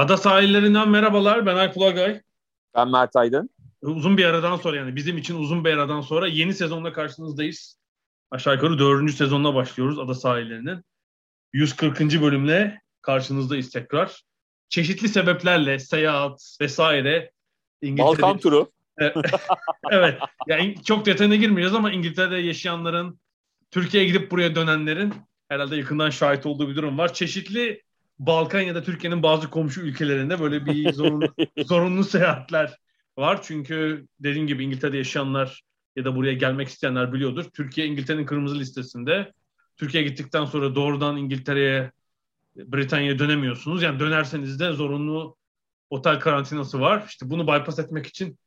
Ada sahillerinden merhabalar. Ben Alp Ulagay. Ben Mert Aydın. Uzun bir aradan sonra yani bizim için uzun bir aradan sonra yeni sezonla karşınızdayız. Aşağı yukarı dördüncü sezonla başlıyoruz Ada sahillerinin. 140. bölümle karşınızdayız tekrar. Çeşitli sebeplerle seyahat vesaire İngiltere... Balkan turu. evet. Yani çok detayına girmeyeceğiz ama İngiltere'de yaşayanların, Türkiye'ye gidip buraya dönenlerin herhalde yakından şahit olduğu bir durum var. Çeşitli Balkan ya da Türkiye'nin bazı komşu ülkelerinde böyle bir zorunlu, zorunlu seyahatler var. Çünkü dediğim gibi İngiltere'de yaşayanlar ya da buraya gelmek isteyenler biliyordur. Türkiye İngiltere'nin kırmızı listesinde. Türkiye'ye gittikten sonra doğrudan İngiltere'ye, Britanya'ya dönemiyorsunuz. Yani dönerseniz de zorunlu otel karantinası var. İşte bunu bypass etmek için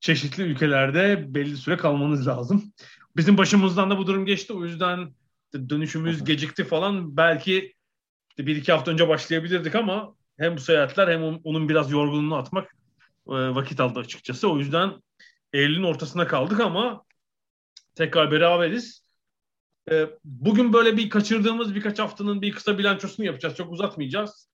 çeşitli ülkelerde belli süre kalmanız lazım. Bizim başımızdan da bu durum geçti. O yüzden dönüşümüz gecikti falan. Belki işte bir iki hafta önce başlayabilirdik ama hem bu seyahatler hem onun biraz yorgunluğunu atmak e, vakit aldı açıkçası. O yüzden Eylül'ün ortasına kaldık ama tekrar beraberiz. E, bugün böyle bir kaçırdığımız birkaç haftanın bir kısa bilançosunu yapacağız. Çok uzatmayacağız.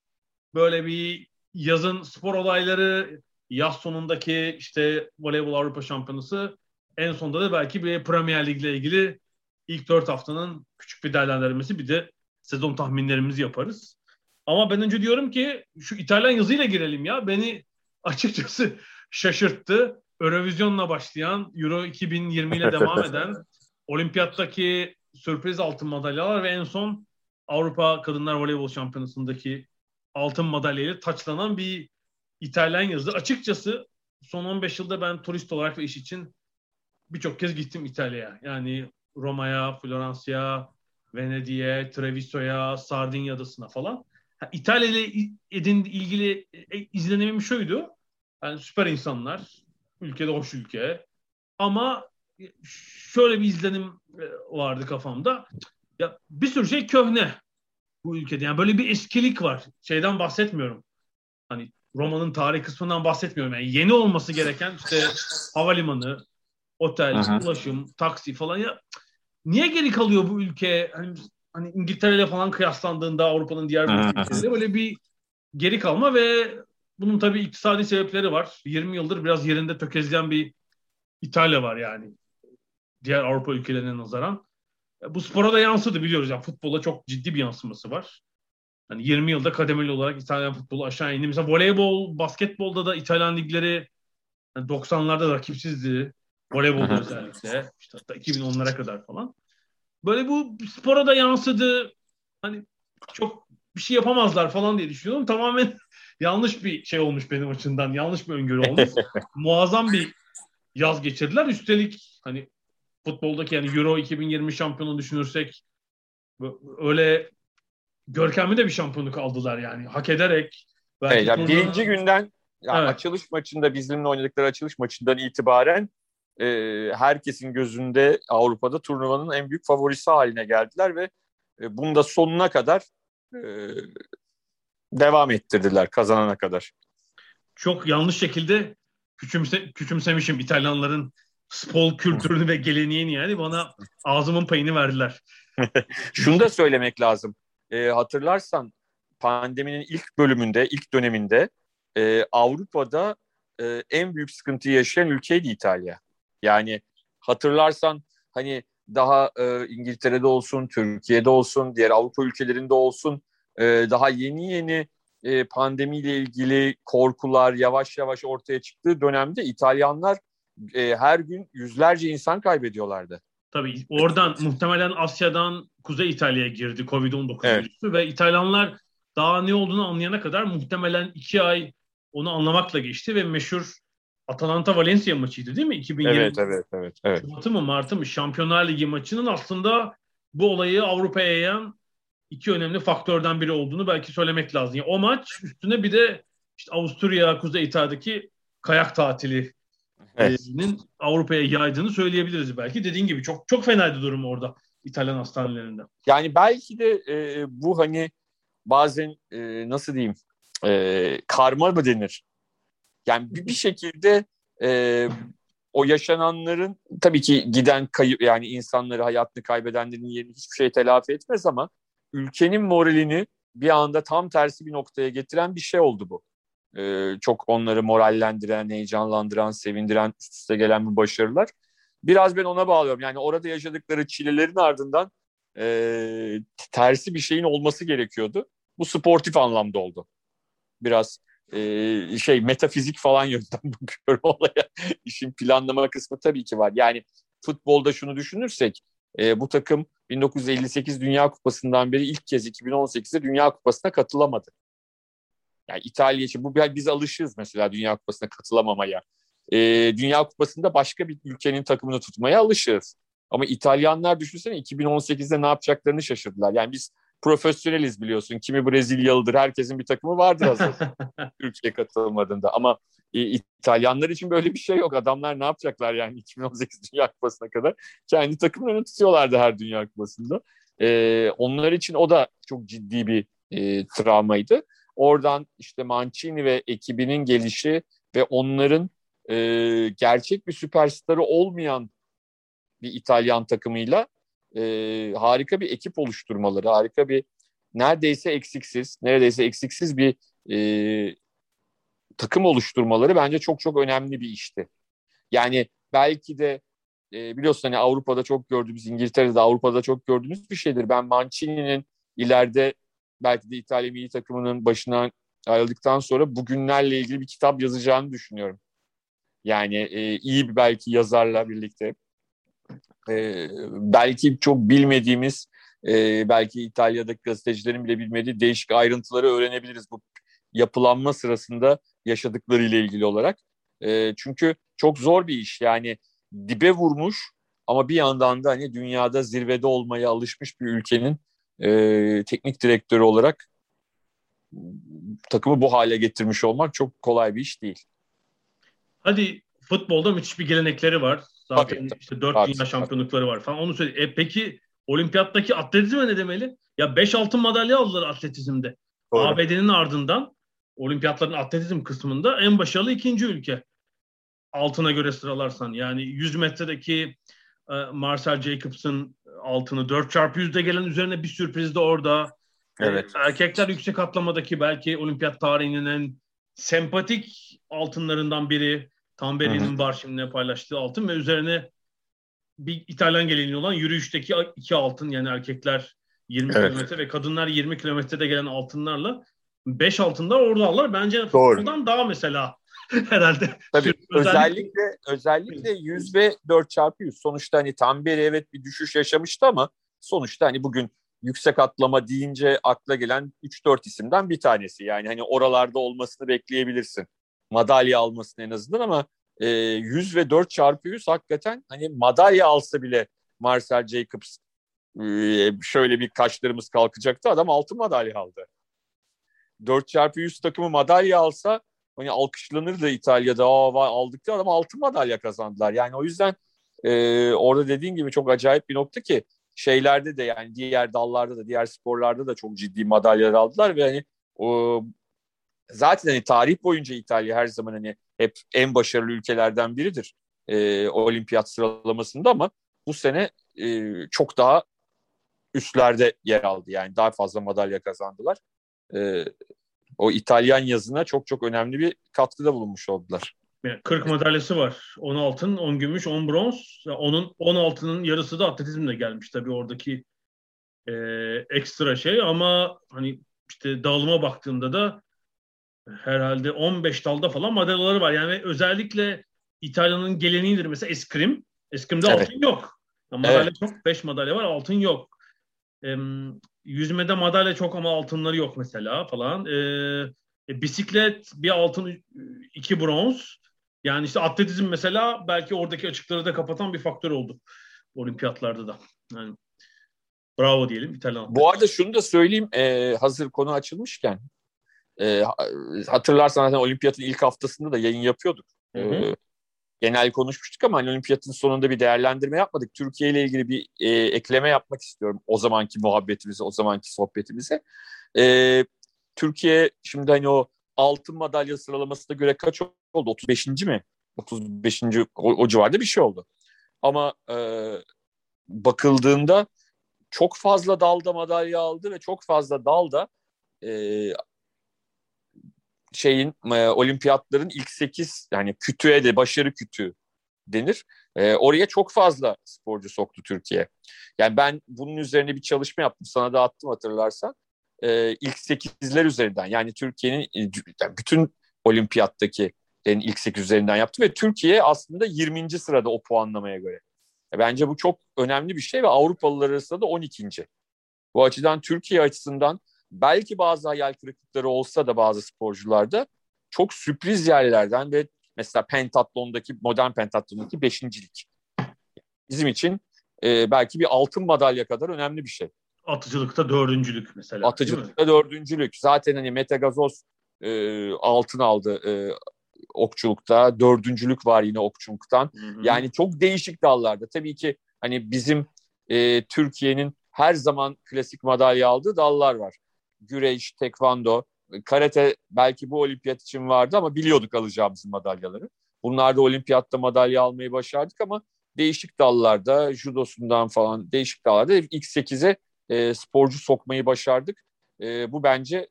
Böyle bir yazın spor olayları, yaz sonundaki işte voleybol Avrupa Şampiyonası en sonunda da belki bir Premier Lig ile ilgili ilk dört haftanın küçük bir değerlendirmesi bir de sezon tahminlerimizi yaparız. Ama ben önce diyorum ki şu İtalyan yazıyla girelim ya. Beni açıkçası şaşırttı. Eurovision'la başlayan, Euro 2020 ile devam eden, olimpiyattaki sürpriz altın madalyalar ve en son Avrupa Kadınlar Voleybol Şampiyonası'ndaki altın madalyayla taçlanan bir İtalyan yazı. Açıkçası son 15 yılda ben turist olarak ve iş için birçok kez gittim İtalya'ya. Yani Roma'ya, Floransa'ya, Venedik'e, Treviso'ya, Sardinya adasına falan. Ha, İtalya ile edin ilgili e, izlenimim şuydu. Yani süper insanlar, ülkede hoş ülke. Ama şöyle bir izlenim e, vardı kafamda. Ya bir sürü şey köhne bu ülkede. Yani böyle bir eskilik var. Şeyden bahsetmiyorum. Hani Roma'nın tarih kısmından bahsetmiyorum. Yani yeni olması gereken işte havalimanı, otel, Aha. ulaşım, taksi falan ya niye geri kalıyor bu ülke? Hani, hani İngiltere ile falan kıyaslandığında Avrupa'nın diğer ülkelerinde böyle bir geri kalma ve bunun tabii iktisadi sebepleri var. 20 yıldır biraz yerinde tökezleyen bir İtalya var yani. Diğer Avrupa ülkelerine nazaran. Bu spora da yansıdı biliyoruz. Yani futbola çok ciddi bir yansıması var. Hani 20 yılda kademeli olarak İtalyan futbolu aşağı indi. Mesela voleybol, basketbolda da İtalyan ligleri yani 90'larda rakipsizdi. Voleybolda özellikle. İşte hatta 2010'lara kadar falan. Böyle bu spora da yansıdı. Hani çok bir şey yapamazlar falan diye düşünüyorum. Tamamen yanlış bir şey olmuş benim açımdan. Yanlış bir öngörü olmuş. Muazzam bir yaz geçirdiler. Üstelik hani futboldaki yani Euro 2020 şampiyonu düşünürsek öyle görkemli de bir şampiyonluk aldılar yani. Hak ederek. Evet, yani birinci günden yani evet. açılış maçında bizimle oynadıkları açılış maçından itibaren e, herkesin gözünde Avrupa'da turnuvanın en büyük favorisi haline geldiler ve e, bunu da sonuna kadar e, devam ettirdiler kazanana kadar. Çok yanlış şekilde küçümse, küçümsemişim İtalyanların spor kültürünü ve geleneğini yani bana ağzımın payını verdiler. Şunu da söylemek lazım. E, hatırlarsan pandeminin ilk bölümünde, ilk döneminde e, Avrupa'da e, en büyük sıkıntıyı yaşayan ülkeydi İtalya. Yani hatırlarsan hani daha e, İngiltere'de olsun, Türkiye'de olsun, diğer Avrupa ülkelerinde olsun e, daha yeni yeni e, pandemiyle ilgili korkular yavaş yavaş ortaya çıktığı dönemde İtalyanlar e, her gün yüzlerce insan kaybediyorlardı. Tabii oradan muhtemelen Asya'dan Kuzey İtalya'ya girdi Covid-19 evet. virüsü ve İtalyanlar daha ne olduğunu anlayana kadar muhtemelen iki ay onu anlamakla geçti ve meşhur Atalanta Valencia maçıydı değil mi? 2020. Evet, evet, evet. evet. Şubat'ı mı Mart'ı mı Şampiyonlar Ligi maçının aslında bu olayı Avrupa'ya yayan iki önemli faktörden biri olduğunu belki söylemek lazım. Yani o maç üstüne bir de işte Avusturya, Kuzey İtalya'daki kayak tatili evet. Avrupa'ya yaydığını söyleyebiliriz belki. Dediğin gibi çok çok fenaydı durum orada İtalyan hastanelerinde. Yani belki de e, bu hani bazen e, nasıl diyeyim e, karma mı denir? Yani bir, bir şekilde e, o yaşananların tabii ki giden kayıp yani insanları hayatını kaybedenlerin yerini hiçbir şey telafi etmez ama ülkenin moralini bir anda tam tersi bir noktaya getiren bir şey oldu bu. Ee, çok onları morallendiren, heyecanlandıran, sevindiren, üst üste gelen bu başarılar. Biraz ben ona bağlıyorum. Yani orada yaşadıkları çilelerin ardından e, tersi bir şeyin olması gerekiyordu. Bu sportif anlamda oldu. Biraz e, şey metafizik falan yönden bakıyorum olaya. İşin planlama kısmı tabii ki var. Yani futbolda şunu düşünürsek e, bu takım 1958 Dünya Kupası'ndan beri ilk kez 2018'de Dünya Kupası'na katılamadı. Yani İtalya için bu biz alışırız mesela Dünya Kupası'na katılamamaya. E, Dünya Kupası'nda başka bir ülkenin takımını tutmaya alışırız. Ama İtalyanlar düşünsene 2018'de ne yapacaklarını şaşırdılar. Yani biz profesyoneliz biliyorsun. Kimi Brezilyalıdır, herkesin bir takımı vardır hazır. Türkiye katılmadığında. Ama e, İtalyanlar için böyle bir şey yok. Adamlar ne yapacaklar yani 2018 Dünya Kupası'na kadar? Kendi takımlarını tutuyorlardı her Dünya Kupası'nda. E, onlar için o da çok ciddi bir e, travmaydı. Oradan işte Mancini ve ekibinin gelişi ve onların e, gerçek bir süperstarı olmayan bir İtalyan takımıyla e, harika bir ekip oluşturmaları, harika bir neredeyse eksiksiz, neredeyse eksiksiz bir e, takım oluşturmaları bence çok çok önemli bir işti. Yani belki de e, biliyorsun hani Avrupa'da çok gördüğümüz, İngiltere'de Avrupa'da çok gördüğümüz bir şeydir. Ben Mancini'nin ileride belki de İtalya milli takımının başına ayrıldıktan sonra bugünlerle ilgili bir kitap yazacağını düşünüyorum. Yani e, iyi bir belki yazarla birlikte e, belki çok bilmediğimiz e, belki İtalya'daki gazetecilerin bile bilmediği değişik ayrıntıları öğrenebiliriz bu yapılanma sırasında yaşadıkları ile ilgili olarak. E, çünkü çok zor bir iş yani dibe vurmuş ama bir yandan da hani dünyada zirvede olmaya alışmış bir ülkenin e, teknik direktörü olarak takımı bu hale getirmiş olmak çok kolay bir iş değil. Hadi futbolda müthiş bir gelenekleri var. Zaten tabii, tabii. işte dört tabii, dünya şampiyonlukları var falan. Onu söyle. E peki olimpiyattaki atletizme ne demeli? Ya beş altın madalya aldılar atletizmde. ABD'nin ardından olimpiyatların atletizm kısmında en başarılı ikinci ülke. Altına göre sıralarsan. Yani 100 metredeki e, Marcel Jacobs'ın altını 4 çarpı yüzde gelen üzerine bir sürpriz de orada. Evet. Erkekler yüksek atlamadaki belki olimpiyat tarihinin en sempatik altınlarından biri. Tamberi'nin var şimdi paylaştığı altın ve üzerine bir İtalyan geleneği olan yürüyüşteki iki altın yani erkekler 20 evet. kilometre ve kadınlar 20 kilometrede gelen altınlarla 5 altında orada alırlar. Bence futboldan daha mesela herhalde. Tabii özellikle özellikle 100 ve 4 çarpı 100. Sonuçta hani Tamberi evet bir düşüş yaşamıştı ama sonuçta hani bugün yüksek atlama deyince akla gelen 3-4 isimden bir tanesi. Yani hani oralarda olmasını bekleyebilirsin madalya almasını en azından ama e, 100 ve 4 çarpı 100 hakikaten hani madalya alsa bile Marcel Jacobs e, şöyle bir kaşlarımız kalkacaktı. Adam altın madalya aldı. 4 çarpı 100 takımı madalya alsa hani alkışlanırdı İtalya'da. Aa, aldık diye adam altın madalya kazandılar. Yani o yüzden e, orada dediğin gibi çok acayip bir nokta ki şeylerde de yani diğer dallarda da diğer sporlarda da çok ciddi madalyalar aldılar ve hani o, zaten hani tarih boyunca İtalya her zaman hani hep en başarılı ülkelerden biridir e, olimpiyat sıralamasında ama bu sene e, çok daha üstlerde yer aldı. Yani daha fazla madalya kazandılar. E, o İtalyan yazına çok çok önemli bir katkıda bulunmuş oldular. 40 madalyası var. 10 altın, 10 gümüş, 10 bronz. Onun 10 altının yarısı da atletizmle gelmiş tabii oradaki e, ekstra şey ama hani işte dağılıma baktığında da herhalde 15 dalda falan madalyaları var. Yani özellikle İtalya'nın geleneğidir mesela eskrim. Eskrimde evet. altın yok. Yani madalya evet. çok. 5 madalya var altın yok. E, yüzmede madalya çok ama altınları yok mesela falan. E, e, bisiklet bir altın iki bronz. Yani işte atletizm mesela belki oradaki açıkları da kapatan bir faktör oldu olimpiyatlarda da. Yani bravo diyelim İtalyan. Bu arada şunu da söyleyeyim e, hazır konu açılmışken e, hatırlarsan zaten olimpiyatın ilk haftasında da yayın yapıyorduk. Hı hı. E, genel konuşmuştuk ama hani olimpiyatın sonunda bir değerlendirme yapmadık. Türkiye ile ilgili bir e, ekleme yapmak istiyorum o zamanki muhabbetimize, o zamanki sohbetimize. E, Türkiye şimdi hani o altın madalya sıralamasına göre kaç oldu? 35. mi? 35. O, o civarda bir şey oldu. Ama e, bakıldığında çok fazla dalda madalya aldı ve çok fazla dalda e, şeyin e, olimpiyatların ilk 8 yani kütüğe de başarı kütüğü denir. E, oraya çok fazla sporcu soktu Türkiye. Yani ben bunun üzerine bir çalışma yaptım. Sana da attım hatırlarsan. E, ilk 8'ler üzerinden yani Türkiye'nin e, yani bütün olimpiyattaki yani ilk 8 üzerinden yaptım ve Türkiye aslında 20. sırada o puanlamaya göre. E, bence bu çok önemli bir şey ve Avrupalılar arasında da 12. Bu açıdan Türkiye açısından belki bazı hayal kırıklıkları olsa da bazı sporcularda çok sürpriz yerlerden ve mesela pentatlondaki modern pentatlondaki beşincilik. Bizim için e, belki bir altın madalya kadar önemli bir şey. Atıcılıkta dördüncülük mesela. Atıcılıkta dördüncülük. Zaten hani Mete Gazoz e, altın aldı e, okçulukta. Dördüncülük var yine okçuluktan. Hı hı. Yani çok değişik dallarda. Tabii ki hani bizim e, Türkiye'nin her zaman klasik madalya aldığı dallar var güreş, tekvando, karate belki bu olimpiyat için vardı ama biliyorduk alacağımız madalyaları. Bunlarda olimpiyatta madalya almayı başardık ama değişik dallarda, judosundan falan değişik dallarda ilk 8'e e, sporcu sokmayı başardık. E, bu bence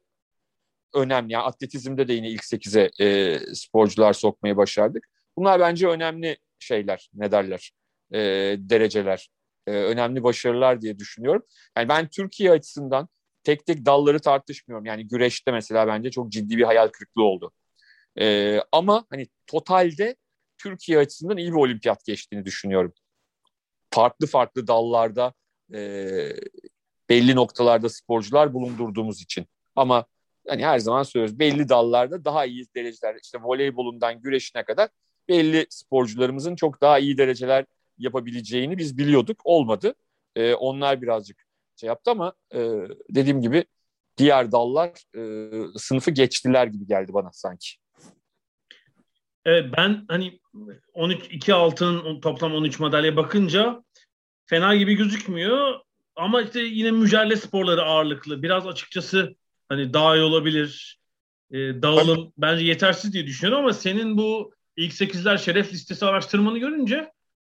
önemli. Yani atletizmde de yine ilk 8'e e, sporcular sokmayı başardık. Bunlar bence önemli şeyler, ne derler, e, dereceler, e, önemli başarılar diye düşünüyorum. Yani ben Türkiye açısından tek tek dalları tartışmıyorum. Yani güreşte mesela bence çok ciddi bir hayal kırıklığı oldu. Ee, ama hani totalde Türkiye açısından iyi bir olimpiyat geçtiğini düşünüyorum. Farklı farklı dallarda e, belli noktalarda sporcular bulundurduğumuz için. Ama hani her zaman söylüyoruz belli dallarda daha iyi dereceler işte voleybolundan güreşine kadar belli sporcularımızın çok daha iyi dereceler yapabileceğini biz biliyorduk. Olmadı. Ee, onlar birazcık şey yaptı ama e, dediğim gibi diğer dallar e, sınıfı geçtiler gibi geldi bana sanki. Evet ben hani 13 2 altın toplam 13 madalya bakınca fena gibi gözükmüyor ama işte yine mücadele sporları ağırlıklı. Biraz açıkçası hani daha iyi olabilir. E, dağılım Tabii. bence yetersiz diye düşünüyorum ama senin bu ilk 8'ler şeref listesi araştırmanı görünce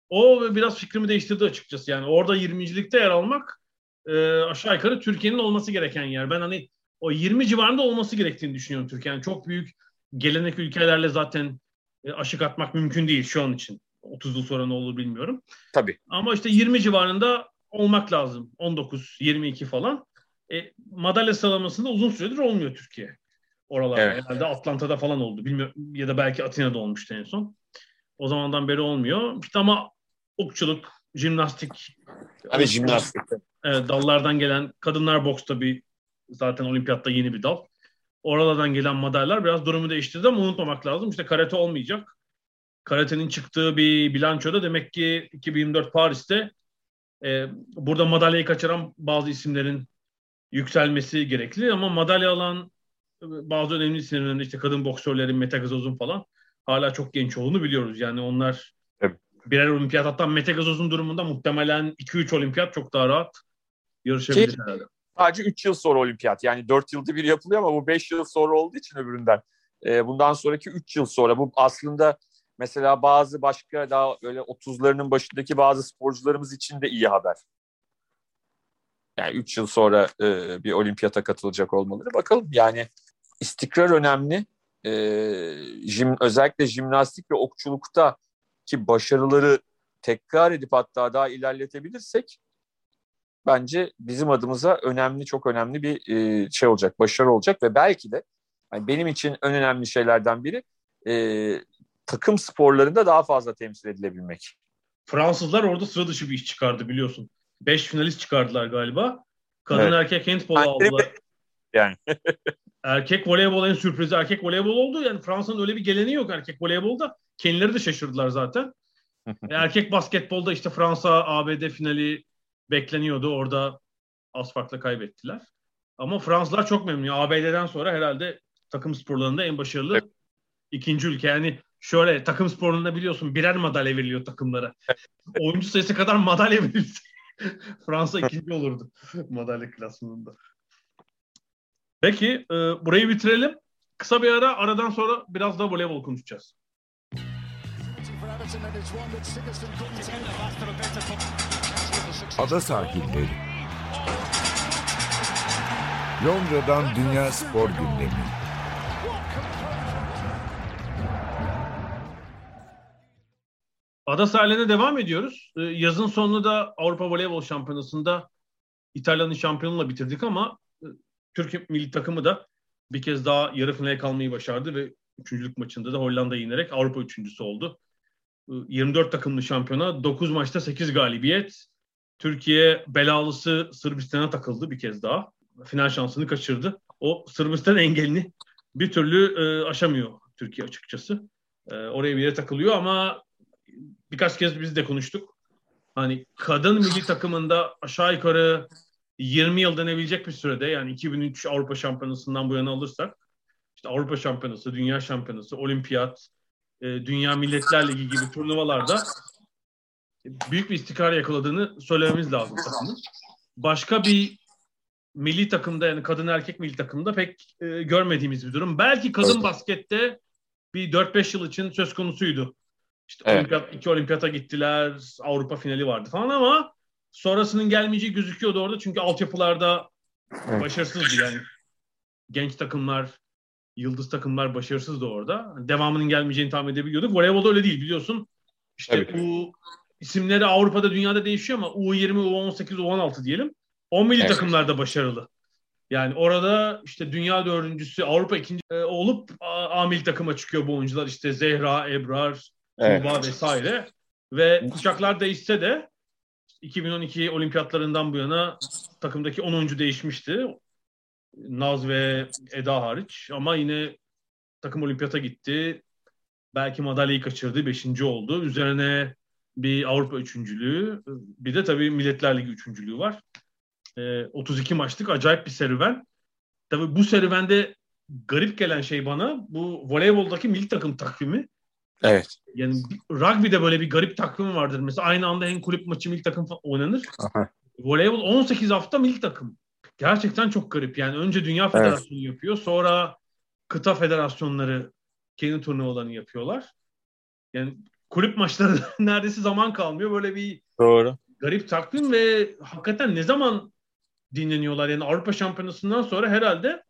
o biraz fikrimi değiştirdi açıkçası. Yani orada 20.likte yer almak e, aşağı yukarı Türkiye'nin olması gereken yer. Ben hani o 20 civarında olması gerektiğini düşünüyorum Türkiye'nin. çok büyük gelenek ülkelerle zaten e, aşık atmak mümkün değil şu an için. 30 yıl sonra ne olur bilmiyorum. Tabii. Ama işte 20 civarında olmak lazım. 19, 22 falan. E, madalya sıralamasında uzun süredir olmuyor Türkiye. Oralarda evet. herhalde Atlanta'da falan oldu. Bilmiyorum ya da belki Atina'da olmuştu en son. O zamandan beri olmuyor. İşte ama okçuluk, jimnastik. Hani jimnastik. Evet, dallardan gelen kadınlar boksta bir zaten olimpiyatta yeni bir dal. Oralardan gelen madalyalar biraz durumu değiştirdi ama unutmamak lazım. İşte karate olmayacak. Karatenin çıktığı bir bilançoda demek ki 2024 Paris'te e, burada madalyayı kaçıran bazı isimlerin yükselmesi gerekli ama madalya alan e, bazı önemli isimlerin işte kadın boksörlerin Mete Gazoz'un falan hala çok genç olduğunu biliyoruz. Yani onlar evet. birer olimpiyat hatta Mete Gazoz'un durumunda muhtemelen 2-3 olimpiyat çok daha rahat yarışabilir Ki, herhalde. Sadece 3 yıl sonra olimpiyat. Yani 4 yılda bir yapılıyor ama bu 5 yıl sonra olduğu için öbüründen. E, bundan sonraki 3 yıl sonra. Bu aslında mesela bazı başka daha öyle 30'larının başındaki bazı sporcularımız için de iyi haber. Yani 3 yıl sonra e, bir olimpiyata katılacak olmaları. Bakalım yani istikrar önemli. E, jim, özellikle jimnastik ve okçulukta ki başarıları tekrar edip hatta daha ilerletebilirsek bence bizim adımıza önemli, çok önemli bir e, şey olacak, başarı olacak ve belki de yani benim için en önemli şeylerden biri e, takım sporlarında daha fazla temsil edilebilmek. Fransızlar orada sıra dışı bir iş çıkardı biliyorsun. Beş finalist çıkardılar galiba. Kadın evet. erkek handball aldılar. Yani. erkek voleybol en sürprizi erkek voleybol oldu. Yani Fransa'nın öyle bir geleneği yok erkek voleybolda. Kendileri de şaşırdılar zaten. erkek basketbolda işte Fransa ABD finali bekleniyordu. Orada az farkla kaybettiler. Ama Fransızlar çok memnun. ABD'den sonra herhalde takım sporlarında en başarılı evet. ikinci ülke. Yani şöyle takım sporlarında biliyorsun birer madalya veriliyor takımlara. Oyuncu sayısı kadar madalya verilse Fransa ikinci olurdu madalya klasmanında. Peki e, burayı bitirelim. Kısa bir ara aradan sonra biraz da voleybol konuşacağız. Ada sahilleri. Londra'dan Dünya Spor Gündemi. Ada sahiline devam ediyoruz. Ee, yazın sonunda da Avrupa Voleybol Şampiyonası'nda İtalya'nın şampiyonluğuyla bitirdik ama e, Türkiye milli takımı da bir kez daha yarı finale kalmayı başardı ve üçüncülük maçında da Hollanda'yı yenerek Avrupa üçüncüsü oldu. 24 takımlı şampiyona 9 maçta 8 galibiyet. Türkiye belalısı Sırbistan'a takıldı bir kez daha. Final şansını kaçırdı. O Sırbistan engelini bir türlü e, aşamıyor Türkiye açıkçası. E, oraya bir yere takılıyor ama birkaç kez biz de konuştuk. Hani kadın milli takımında aşağı yukarı 20 yıl denebilecek bir sürede yani 2003 Avrupa Şampiyonası'ndan bu yana alırsak işte Avrupa Şampiyonası, Dünya Şampiyonası, Olimpiyat, e, Dünya Milletler Ligi gibi turnuvalarda büyük bir istikrar yakaladığını söylememiz lazım. Başka bir milli takımda yani kadın erkek milli takımda pek e, görmediğimiz bir durum. Belki kadın evet. baskette bir 4-5 yıl için söz konusuydu. İşte evet. olimpiyat, iki olimpiyata gittiler, Avrupa finali vardı falan ama sonrasının gelmeyeceği gözüküyordu orada. Çünkü altyapılarda evet. başarısızdı yani. Genç takımlar, yıldız takımlar başarısızdı orada. Devamının gelmeyeceğini tahmin edebiliyorduk. Voleybolda öyle değil biliyorsun. İşte evet. bu isimleri Avrupa'da dünyada değişiyor ama U20, U18, U16 diyelim. O milli evet. takımlar da başarılı. Yani orada işte dünya dördüncüsü, Avrupa ikinci e, olup A, A milli takıma çıkıyor bu oyuncular. İşte Zehra, Ebrar, evet. Tuğba vesaire. Ve kuşaklar değişse de 2012 olimpiyatlarından bu yana takımdaki 10 oyuncu değişmişti. Naz ve Eda hariç. Ama yine takım olimpiyata gitti. Belki madalyayı kaçırdı. Beşinci oldu. Üzerine bir Avrupa üçüncülüğü. Bir de tabii Milletler Ligi üçüncülüğü var. E, 32 maçlık acayip bir serüven. Tabii bu serüvende garip gelen şey bana bu voleyboldaki milli takım takvimi. Evet. Yani rugby'de böyle bir garip takvim vardır. Mesela aynı anda en kulüp maçı milli takım oynanır. Aha. Voleybol 18 hafta milli takım. Gerçekten çok garip. Yani önce Dünya Federasyonu evet. yapıyor. Sonra kıta federasyonları kendi turnuvalarını yapıyorlar. Yani kulüp maçları neredeyse zaman kalmıyor. Böyle bir Doğru. garip takvim ve hakikaten ne zaman dinleniyorlar? Yani Avrupa Şampiyonası'ndan sonra herhalde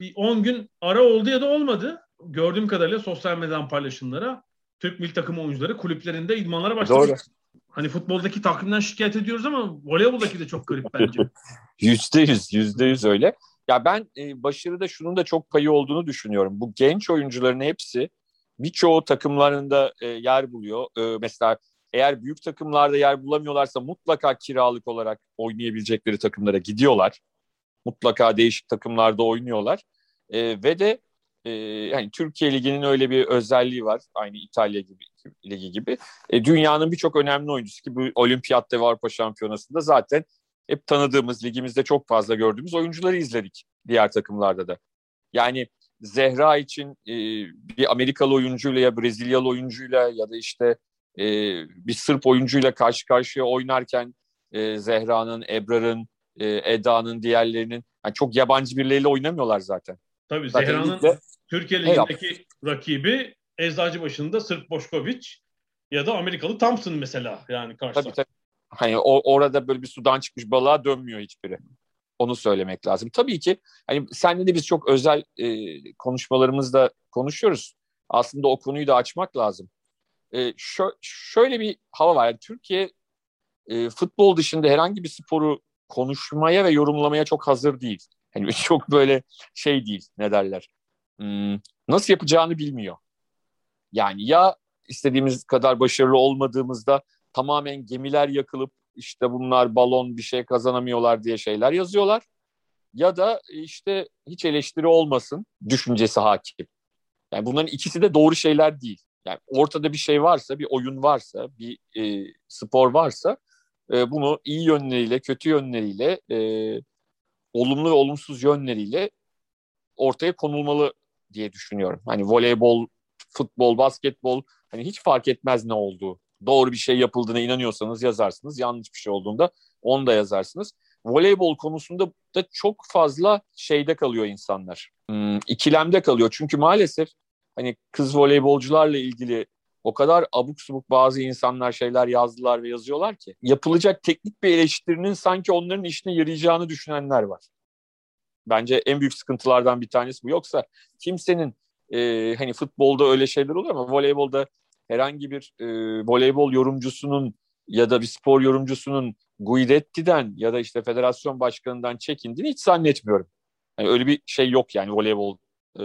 bir 10 gün ara oldu ya da olmadı. Gördüğüm kadarıyla sosyal medyadan paylaşımlara Türk milli takım oyuncuları kulüplerinde idmanlara başladı. Doğru. Hani futboldaki takvimden şikayet ediyoruz ama voleyboldaki de çok garip bence. yüzde yüz, yüzde yüz öyle. Ya ben e, başarıda şunun da çok payı olduğunu düşünüyorum. Bu genç oyuncuların hepsi birçoğu takımlarında e, yer buluyor. E, mesela eğer büyük takımlarda yer bulamıyorlarsa mutlaka kiralık olarak oynayabilecekleri takımlara gidiyorlar. Mutlaka değişik takımlarda oynuyorlar. E, ve de e, yani Türkiye Ligi'nin öyle bir özelliği var. Aynı İtalya gibi ligi gibi. E, dünyanın birçok önemli oyuncusu ki bu Olimpiyatta ve Avrupa Şampiyonası'nda zaten hep tanıdığımız, ligimizde çok fazla gördüğümüz oyuncuları izledik diğer takımlarda da. Yani Zehra için e, bir Amerikalı oyuncuyla ya Brezilyalı oyuncuyla ya da işte e, bir Sırp oyuncuyla karşı karşıya oynarken e, Zehra'nın, Ebrar'ın, e, Eda'nın, diğerlerinin yani çok yabancı birileriyle oynamıyorlar zaten. Tabii Zehra'nın Türkiye Ligi'ndeki rakibi Eczacıbaşı'nda Sırp Boşkoviç ya da Amerikalı Thompson mesela yani karşıda. Tabii tabii. Hani o, orada böyle bir sudan çıkmış balığa dönmüyor hiçbiri. Onu söylemek lazım. Tabii ki hani senle de biz çok özel e, konuşmalarımızda konuşuyoruz. Aslında o konuyu da açmak lazım. E, şö şöyle bir hava var. Yani Türkiye e, futbol dışında herhangi bir sporu konuşmaya ve yorumlamaya çok hazır değil. Hani çok böyle şey değil ne derler. Hmm, nasıl yapacağını bilmiyor. Yani ya istediğimiz kadar başarılı olmadığımızda tamamen gemiler yakılıp işte bunlar balon bir şey kazanamıyorlar diye şeyler yazıyorlar. ya da işte hiç eleştiri olmasın düşüncesi hakim. Yani bunların ikisi de doğru şeyler değil. Yani ortada bir şey varsa, bir oyun varsa, bir e, spor varsa e, bunu iyi yönleriyle, kötü yönleriyle, e, olumlu ve olumsuz yönleriyle ortaya konulmalı diye düşünüyorum. Hani voleybol, futbol, basketbol hani hiç fark etmez ne olduğu. Doğru bir şey yapıldığına inanıyorsanız yazarsınız. Yanlış bir şey olduğunda onu da yazarsınız. Voleybol konusunda da çok fazla şeyde kalıyor insanlar. Hmm, ikilemde kalıyor. Çünkü maalesef hani kız voleybolcularla ilgili o kadar abuk subuk bazı insanlar şeyler yazdılar ve yazıyorlar ki yapılacak teknik bir eleştirinin sanki onların işine yarayacağını düşünenler var. Bence en büyük sıkıntılardan bir tanesi bu. Yoksa kimsenin e, hani futbolda öyle şeyler olur ama voleybolda herhangi bir e, voleybol yorumcusunun ya da bir spor yorumcusunun Guidetti'den ya da işte federasyon başkanından çekindiğini hiç zannetmiyorum. Yani öyle bir şey yok yani voleybol e,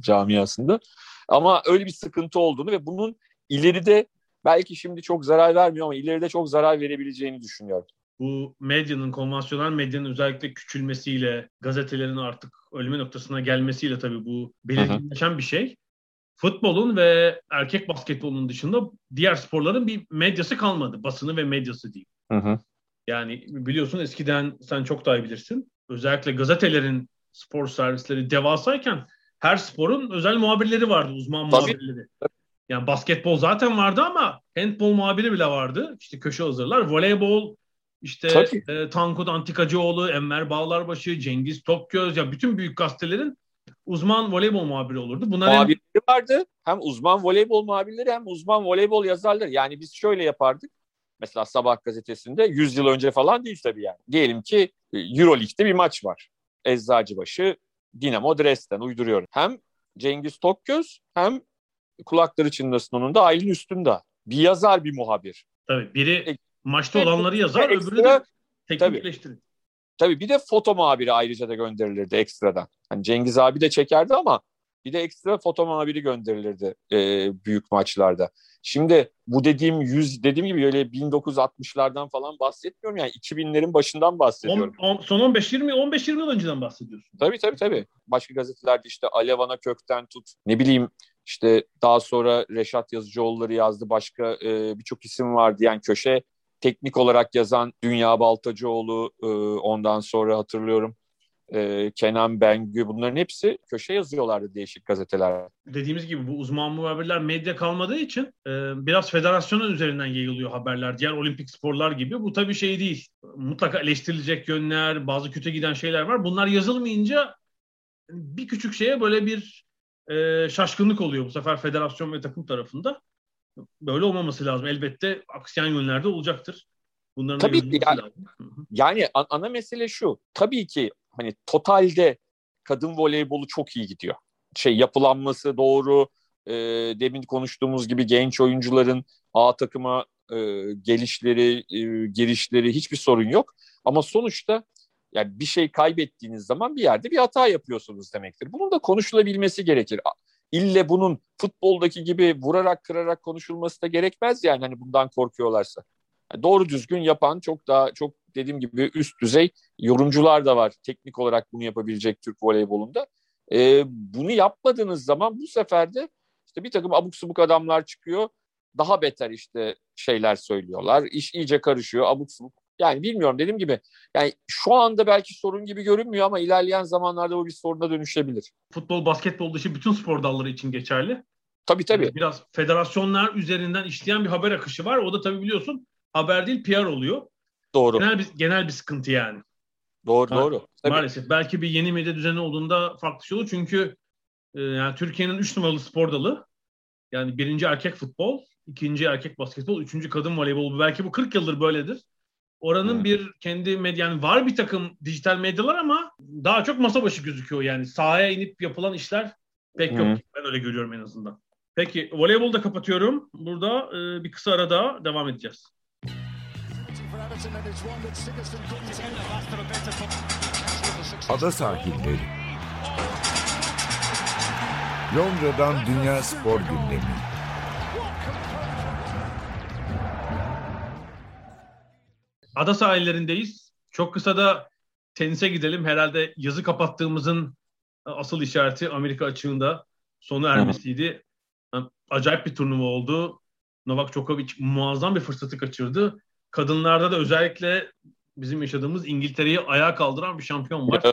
camiasında. Ama öyle bir sıkıntı olduğunu ve bunun ileride belki şimdi çok zarar vermiyor ama ileride çok zarar verebileceğini düşünüyorum. Bu medyanın, konvansiyonel medyanın özellikle küçülmesiyle, gazetelerin artık ölme noktasına gelmesiyle tabii bu belirginleşen bir şey. Futbolun ve erkek basketbolunun dışında diğer sporların bir medyası kalmadı. Basını ve medyası diyeyim. Hı hı. Yani biliyorsun eskiden sen çok daha iyi bilirsin. Özellikle gazetelerin spor servisleri devasayken her sporun özel muhabirleri vardı, uzman Tabii. muhabirleri. Yani basketbol zaten vardı ama handbol muhabiri bile vardı. İşte köşe hazırlar. Voleybol işte e, Tankut Antikacıoğlu, Enver Bağlarbaşı, Cengiz Tokgöz ya bütün büyük gazetelerin uzman voleybol muhabiri olurdu. Bunlar muhabirleri vardı. Hem uzman voleybol muhabirleri hem uzman voleybol yazarları. Yani biz şöyle yapardık. Mesela Sabah gazetesinde 100 yıl önce falan değil tabii yani. Diyelim ki e, Euroleague'de bir maç var. Eczacıbaşı Dinamo Dresden uyduruyorum. Hem Cengiz Tokgöz hem kulakları çınlasın onun da Aylin Üstünda. Bir yazar bir muhabir. Tabii biri e, maçta olanları yazar ekstra, öbürü de teknikleştirir. Tabii, bir de foto muhabiri ayrıca da gönderilirdi ekstradan. Hani Cengiz abi de çekerdi ama bir de ekstra foto muhabiri gönderilirdi e, büyük maçlarda. Şimdi bu dediğim 100 dediğim gibi öyle 1960'lardan falan bahsetmiyorum yani 2000'lerin başından bahsediyorum. On, on, son 15 20 15 20 yıl önceden bahsediyorsun. Tabii tabii tabii. Başka gazetelerde işte Alevana kökten tut ne bileyim işte daha sonra Reşat Yazıcıoğulları yazdı. Başka e, birçok isim vardı yani köşe teknik olarak yazan Dünya Baltacıoğlu e, ondan sonra hatırlıyorum e, Kenan Bengü bunların hepsi köşe yazıyorlardı değişik gazeteler. Dediğimiz gibi bu uzman muhabirler medya kalmadığı için e, biraz federasyonun üzerinden yayılıyor haberler. Diğer olimpik sporlar gibi. Bu tabii şey değil. Mutlaka eleştirilecek yönler, bazı kötü giden şeyler var. Bunlar yazılmayınca bir küçük şeye böyle bir e, şaşkınlık oluyor bu sefer federasyon ve takım tarafında. Böyle olmaması lazım. Elbette aksiyen yönlerde olacaktır. Bunların Tabii ki yani, yani ana mesele şu. Tabii ki hani totalde kadın voleybolu çok iyi gidiyor. Şey yapılanması doğru. E, demin konuştuğumuz gibi genç oyuncuların A takıma e, gelişleri, e, girişleri hiçbir sorun yok. Ama sonuçta yani bir şey kaybettiğiniz zaman bir yerde bir hata yapıyorsunuz demektir. Bunun da konuşulabilmesi gerekir. İlle bunun futboldaki gibi vurarak kırarak konuşulması da gerekmez yani hani bundan korkuyorlarsa. Yani doğru düzgün yapan çok daha çok dediğim gibi üst düzey yorumcular da var. Teknik olarak bunu yapabilecek Türk voleybolunda. E, bunu yapmadığınız zaman bu sefer de işte bir takım abuk subuk adamlar çıkıyor. Daha beter işte şeyler söylüyorlar. İş iyice karışıyor abuk subuk. Yani bilmiyorum dediğim gibi yani şu anda belki sorun gibi görünmüyor ama ilerleyen zamanlarda bu bir soruna dönüşebilir. Futbol, basketbol dışı bütün spor dalları için geçerli. Tabii tabii. Biraz federasyonlar üzerinden işleyen bir haber akışı var. O da tabii biliyorsun haber değil PR oluyor. Doğru. Genel bir, genel bir sıkıntı yani. Doğru ha, doğru. Tabii. Maalesef. Belki bir yeni medya düzeni olduğunda farklı şey olur. Çünkü e, yani Türkiye'nin 3 numaralı spor dalı yani birinci erkek futbol, ikinci erkek basketbol, üçüncü kadın voleybol. Belki bu 40 yıldır böyledir. Oranın hmm. bir kendi medya, yani var bir takım dijital medyalar ama daha çok masa başı gözüküyor yani. Sahaya inip yapılan işler pek hmm. yok. Ben öyle görüyorum en azından. Peki voleybolu da kapatıyorum. Burada e, bir kısa arada devam edeceğiz. Ada sahilleri. Londra'dan Dünya Spor Gündemi. Ada sahillerindeyiz. Çok kısa da tenise gidelim. Herhalde yazı kapattığımızın asıl işareti Amerika açığında sona ermesiydi. Yani acayip bir turnuva oldu. Novak Djokovic muazzam bir fırsatı kaçırdı. Kadınlarda da özellikle bizim yaşadığımız İngiltere'yi ayağa kaldıran bir şampiyon var.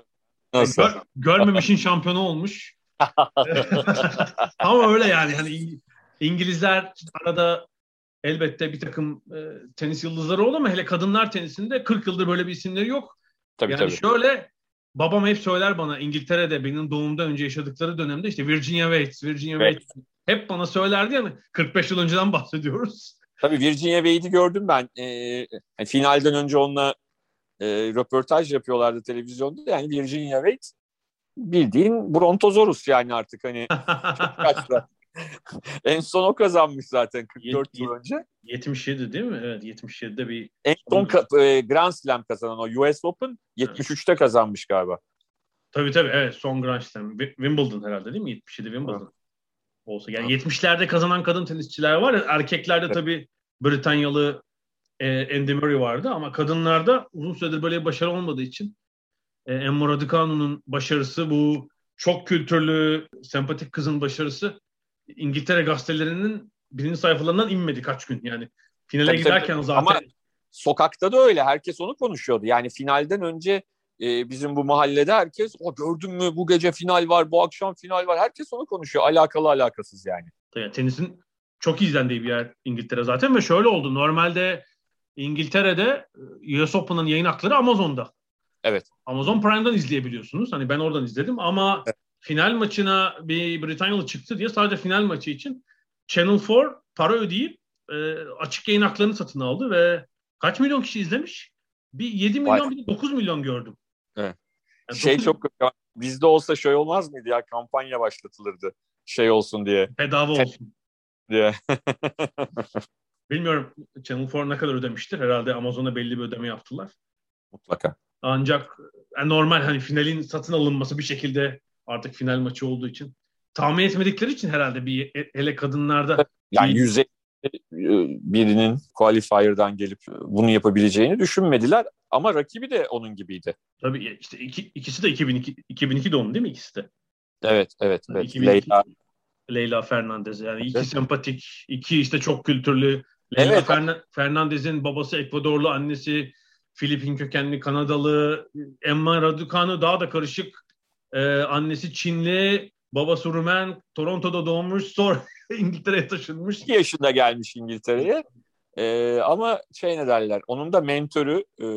Nasıl? Gör, görmemişin şampiyonu olmuş. Ama öyle yani. Hani İngilizler arada elbette bir takım e, tenis yıldızları olur ama hele kadınlar tenisinde 40 yıldır böyle bir isimleri yok. Tabii yani tabii. şöyle babam hep söyler bana İngiltere'de benim doğumdan önce yaşadıkları dönemde işte Virginia Wade, Virginia Evet. Wade hep bana söylerdi yani 45 yıl önceden bahsediyoruz. Tabii Virginia Wade'i gördüm ben. Ee, finalden önce onunla e, röportaj yapıyorlardı televizyonda. Yani Virginia Wade bildiğin Brontosaurus yani artık hani kaçta. en son o kazanmış zaten 44 yıl önce. 77 değil mi? Evet 77'de bir En son ka- e, Grand Slam kazanan o US Open 73'te kazanmış galiba. tabii tabii evet son Grand Slam. Wi- Wimbledon herhalde değil mi? 77 Wimbledon. Olsa yani 70'lerde kazanan kadın tenisçiler var erkeklerde tabii Britanyalı e, Andy Murray vardı ama kadınlarda uzun süredir böyle bir başarı olmadığı için e, Emma Raducanu'nun başarısı bu çok kültürlü, sempatik kızın başarısı İngiltere gazetelerinin birinci sayfalarından inmedi kaç gün yani. Finale Tabii, giderken tabii. zaten Ama sokakta da öyle. Herkes onu konuşuyordu. Yani finalden önce e, bizim bu mahallede herkes o gördün mü bu gece final var, bu akşam final var. Herkes onu konuşuyor. Alakalı alakasız yani. Yani tenisin çok izlendiği bir yer İngiltere zaten ve şöyle oldu. Normalde İngiltere'de e, US Open'ın yayın hakları Amazon'da. Evet. Amazon Prime'dan izleyebiliyorsunuz. Hani ben oradan izledim ama final maçına bir Britanyalı çıktı diye sadece final maçı için Channel 4 para ödeyip e, açık yayın haklarını satın aldı ve kaç milyon kişi izlemiş? Bir 7 milyon bir de 9 milyon gördüm. Evet. Yani Şey dokuz- çok bizde olsa şey olmaz mıydı ya kampanya başlatılırdı şey olsun diye bedava olsun. diye. Bilmiyorum Channel 4 ne kadar ödemiştir. Herhalde Amazon'a belli bir ödeme yaptılar. Mutlaka. Ancak yani normal hani finalin satın alınması bir şekilde artık final maçı olduğu için tahmin etmedikleri için herhalde bir hele kadınlarda Yani Değil. yüzey birinin qualifier'dan gelip bunu yapabileceğini düşünmediler ama rakibi de onun gibiydi. tabii işte iki, ikisi de 2002 2002 doğumlu değil mi ikisi de? Evet, evet, Yani evet. 2002 Leyla. Leyla Fernandez yani iki Evet. sempatik, iki işte çok kültürlü. Leyla Evet. Fernan- Fernandez'in babası Ekvadorlu, annesi Filipin kökenli Kanadalı. Emma Raducanu daha da karışık. Ee, annesi Çinli, babası Rumen, Toronto'da doğmuş, sonra İngiltere'ye taşınmış. 2 yaşında gelmiş İngiltere'ye. Ee, ama şey ne derler, onun da mentörü e,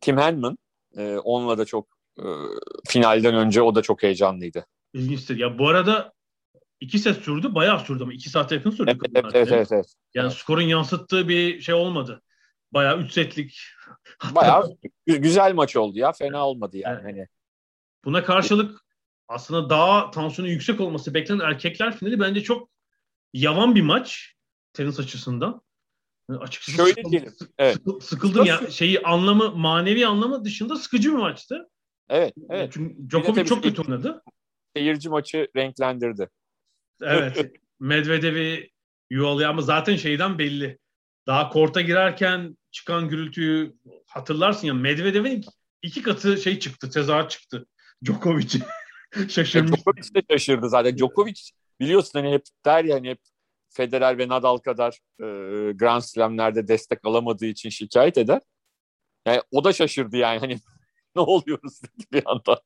Tim Henman. E, onunla da çok e, finalden önce o da çok heyecanlıydı. İlginçtir. Ya bu arada iki set sürdü, bayağı sürdü ama iki saate yakın sürdü. Evet, kadınlar evet, evet, evet, evet. Yani skorun yansıttığı bir şey olmadı. Bayağı üç setlik. Bayağı gü- güzel maç oldu ya, fena olmadı yani. Evet. Hani Buna karşılık aslında daha tansiyonu yüksek olması beklenen erkekler finali bence çok yavan bir maç tenis açısından. Yani Açıkçası Şöyle sıkıldım, diyelim, evet. sıkı- sıkıldım ya şeyi anlamı manevi anlamı dışında sıkıcı bir maçtı. Evet, evet. Çünkü Djokovic çok kötü oynadı. Seyirci maçı renklendirdi. Evet. Medvedev'i yuvalıyor ama zaten şeyden belli. Daha korta girerken çıkan gürültüyü hatırlarsın ya Medvedev'in iki, katı şey çıktı, tezahürat çıktı. Djokovic E, şaşırmış. Djokovic de şaşırdı zaten. Djokovic biliyorsun hani hep der ya hani hep Federer ve Nadal kadar e, Grand Slam'lerde destek alamadığı için şikayet eder. Yani o da şaşırdı yani hani ne oluyoruz dedi bir anda.